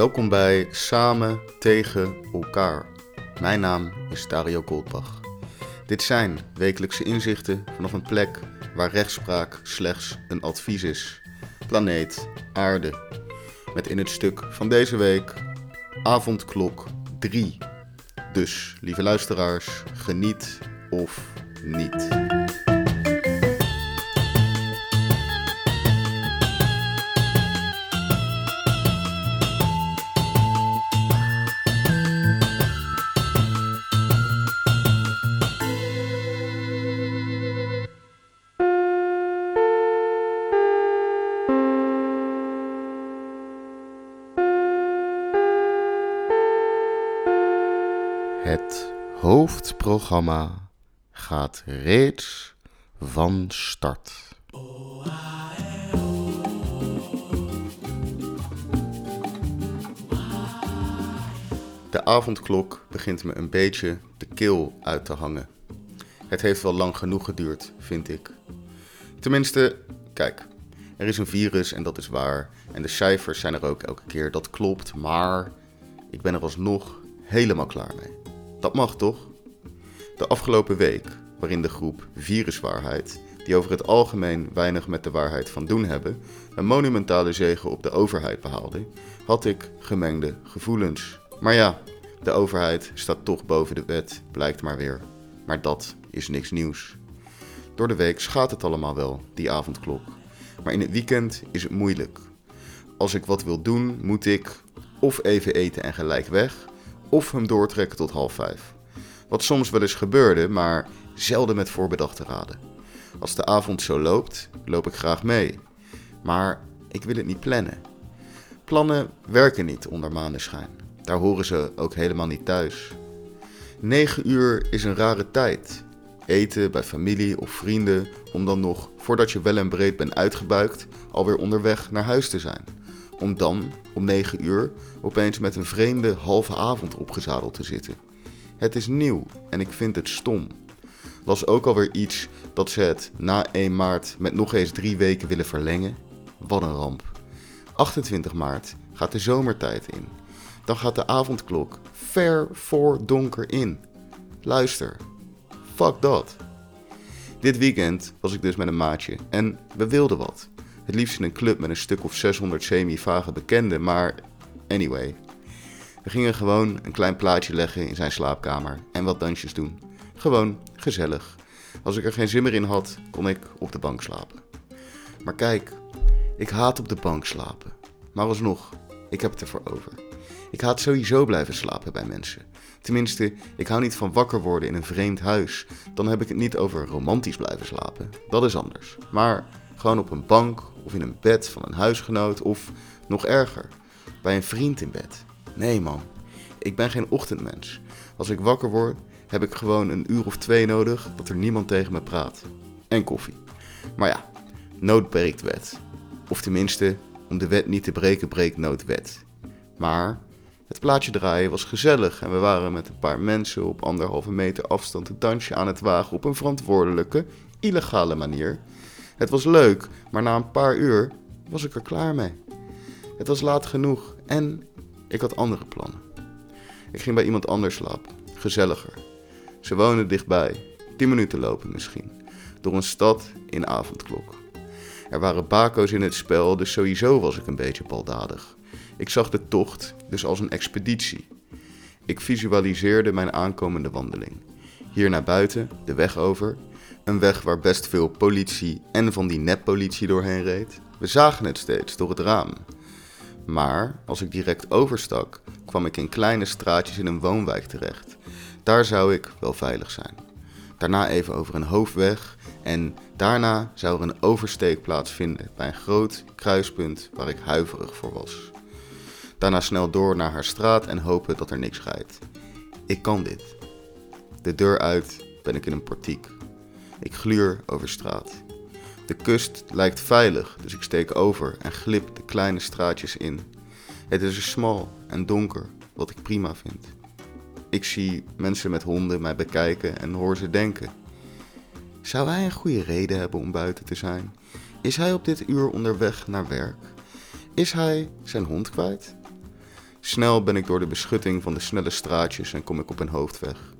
Welkom bij Samen tegen elkaar. Mijn naam is Dario Goldbach. Dit zijn wekelijkse inzichten vanaf een plek waar rechtspraak slechts een advies is. Planeet Aarde. Met in het stuk van deze week avondklok 3. Dus, lieve luisteraars, geniet of niet. Het hoofdprogramma gaat reeds van start. De avondklok begint me een beetje de keel uit te hangen. Het heeft wel lang genoeg geduurd, vind ik. Tenminste, kijk, er is een virus en dat is waar. En de cijfers zijn er ook elke keer, dat klopt. Maar ik ben er alsnog helemaal klaar mee. Dat mag toch? De afgelopen week, waarin de groep Viruswaarheid, die over het algemeen weinig met de waarheid van doen hebben, een monumentale zege op de overheid behaalde, had ik gemengde gevoelens. Maar ja, de overheid staat toch boven de wet, blijkt maar weer. Maar dat is niks nieuws. Door de week schaadt het allemaal wel, die avondklok. Maar in het weekend is het moeilijk. Als ik wat wil doen, moet ik of even eten en gelijk weg, of hem doortrekken tot half vijf. Wat soms wel eens gebeurde, maar zelden met voorbedachte raden. Als de avond zo loopt, loop ik graag mee. Maar ik wil het niet plannen. Plannen werken niet onder maneschijn. Daar horen ze ook helemaal niet thuis. 9 uur is een rare tijd. Eten bij familie of vrienden, om dan nog, voordat je wel en breed bent uitgebuikt, alweer onderweg naar huis te zijn. Om dan, om 9 uur, opeens met een vreemde halve avond opgezadeld te zitten. Het is nieuw en ik vind het stom. Was ook alweer iets dat ze het na 1 maart met nog eens drie weken willen verlengen? Wat een ramp. 28 maart gaat de zomertijd in. Dan gaat de avondklok ver voor donker in. Luister, fuck dat. Dit weekend was ik dus met een maatje en we wilden wat. Het liefst in een club met een stuk of 600 semi-vage bekenden, maar anyway. We gingen gewoon een klein plaatje leggen in zijn slaapkamer en wat dansjes doen. Gewoon gezellig. Als ik er geen zin meer in had, kon ik op de bank slapen. Maar kijk, ik haat op de bank slapen. Maar alsnog, ik heb het ervoor over. Ik haat sowieso blijven slapen bij mensen. Tenminste, ik hou niet van wakker worden in een vreemd huis. Dan heb ik het niet over romantisch blijven slapen. Dat is anders. Maar gewoon op een bank of in een bed van een huisgenoot of nog erger, bij een vriend in bed. Nee man, ik ben geen ochtendmens. Als ik wakker word, heb ik gewoon een uur of twee nodig dat er niemand tegen me praat. En koffie. Maar ja, nood breekt wet. Of tenminste, om de wet niet te breken, breekt nood wet. Maar het plaatje draaien was gezellig en we waren met een paar mensen op anderhalve meter afstand een dansje aan het wagen op een verantwoordelijke, illegale manier. Het was leuk, maar na een paar uur was ik er klaar mee. Het was laat genoeg en ik had andere plannen. Ik ging bij iemand anders slapen, gezelliger. Ze wonen dichtbij, 10 minuten lopen misschien, door een stad in avondklok. Er waren bako's in het spel, dus sowieso was ik een beetje baldadig. Ik zag de tocht dus als een expeditie. Ik visualiseerde mijn aankomende wandeling. Hier naar buiten, de weg over. Een weg waar best veel politie en van die neppolitie doorheen reed. We zagen het steeds door het raam. Maar als ik direct overstak, kwam ik in kleine straatjes in een woonwijk terecht. Daar zou ik wel veilig zijn. Daarna even over een hoofdweg en daarna zou er een oversteek plaatsvinden bij een groot kruispunt waar ik huiverig voor was. Daarna snel door naar haar straat en hopen dat er niks rijdt. Ik kan dit. De deur uit ben ik in een portiek. Ik gluur over straat. De kust lijkt veilig, dus ik steek over en glip de kleine straatjes in. Het is er smal en donker, wat ik prima vind. Ik zie mensen met honden mij bekijken en hoor ze denken. Zou hij een goede reden hebben om buiten te zijn? Is hij op dit uur onderweg naar werk? Is hij zijn hond kwijt? Snel ben ik door de beschutting van de snelle straatjes en kom ik op een hoofdweg.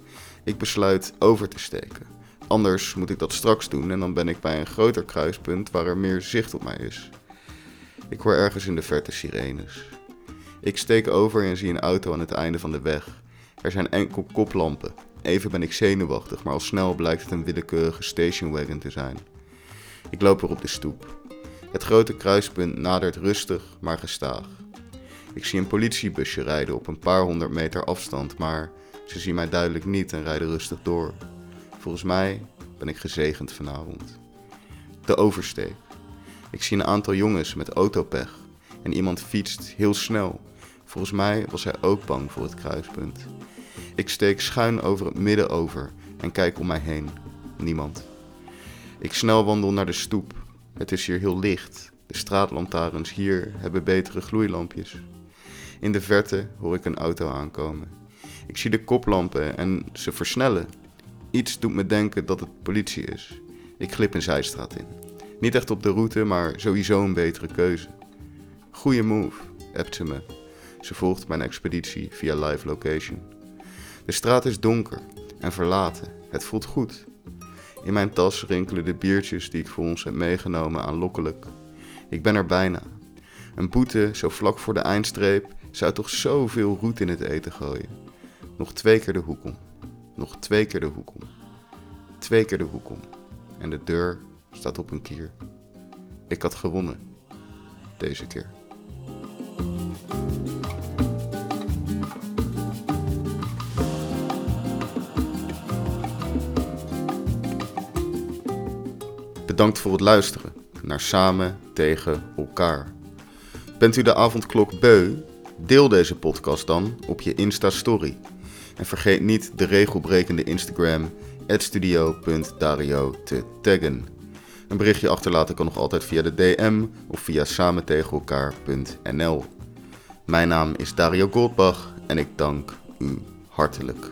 Ik besluit over te steken. Anders moet ik dat straks doen en dan ben ik bij een groter kruispunt waar er meer zicht op mij is. Ik hoor ergens in de verte sirenes. Ik steek over en zie een auto aan het einde van de weg. Er zijn enkel koplampen. Even ben ik zenuwachtig, maar al snel blijkt het een willekeurige stationwagon te zijn. Ik loop weer op de stoep. Het grote kruispunt nadert rustig, maar gestaag. Ik zie een politiebusje rijden op een paar honderd meter afstand, maar ze zien mij duidelijk niet en rijden rustig door. Volgens mij ben ik gezegend vanavond. De oversteek. Ik zie een aantal jongens met autopech en iemand fietst heel snel. Volgens mij was hij ook bang voor het kruispunt. Ik steek schuin over het midden over en kijk om mij heen. Niemand. Ik snel wandel naar de stoep. Het is hier heel licht. De straatlantaarns hier hebben betere gloeilampjes. In de verte hoor ik een auto aankomen. Ik zie de koplampen en ze versnellen. Iets doet me denken dat het politie is. Ik glip een zijstraat in. Niet echt op de route, maar sowieso een betere keuze. Goeie move, appt ze me. Ze volgt mijn expeditie via live location. De straat is donker en verlaten. Het voelt goed. In mijn tas rinkelen de biertjes die ik voor ons heb meegenomen aanlokkelijk. Ik ben er bijna. Een boete zo vlak voor de eindstreep zou toch zoveel roet in het eten gooien. Nog twee keer de hoek om. Nog twee keer de hoek om. Twee keer de hoek om. En de deur staat op een kier. Ik had gewonnen. Deze keer. Bedankt voor het luisteren naar Samen tegen elkaar. Bent u de avondklok beu? Deel deze podcast dan op je Insta-story. En vergeet niet de regelbrekende Instagram studio.dario te taggen. Een berichtje achterlaten kan nog altijd via de DM of via samentegenelkaar.nl. Mijn naam is Dario Goldbach en ik dank u hartelijk.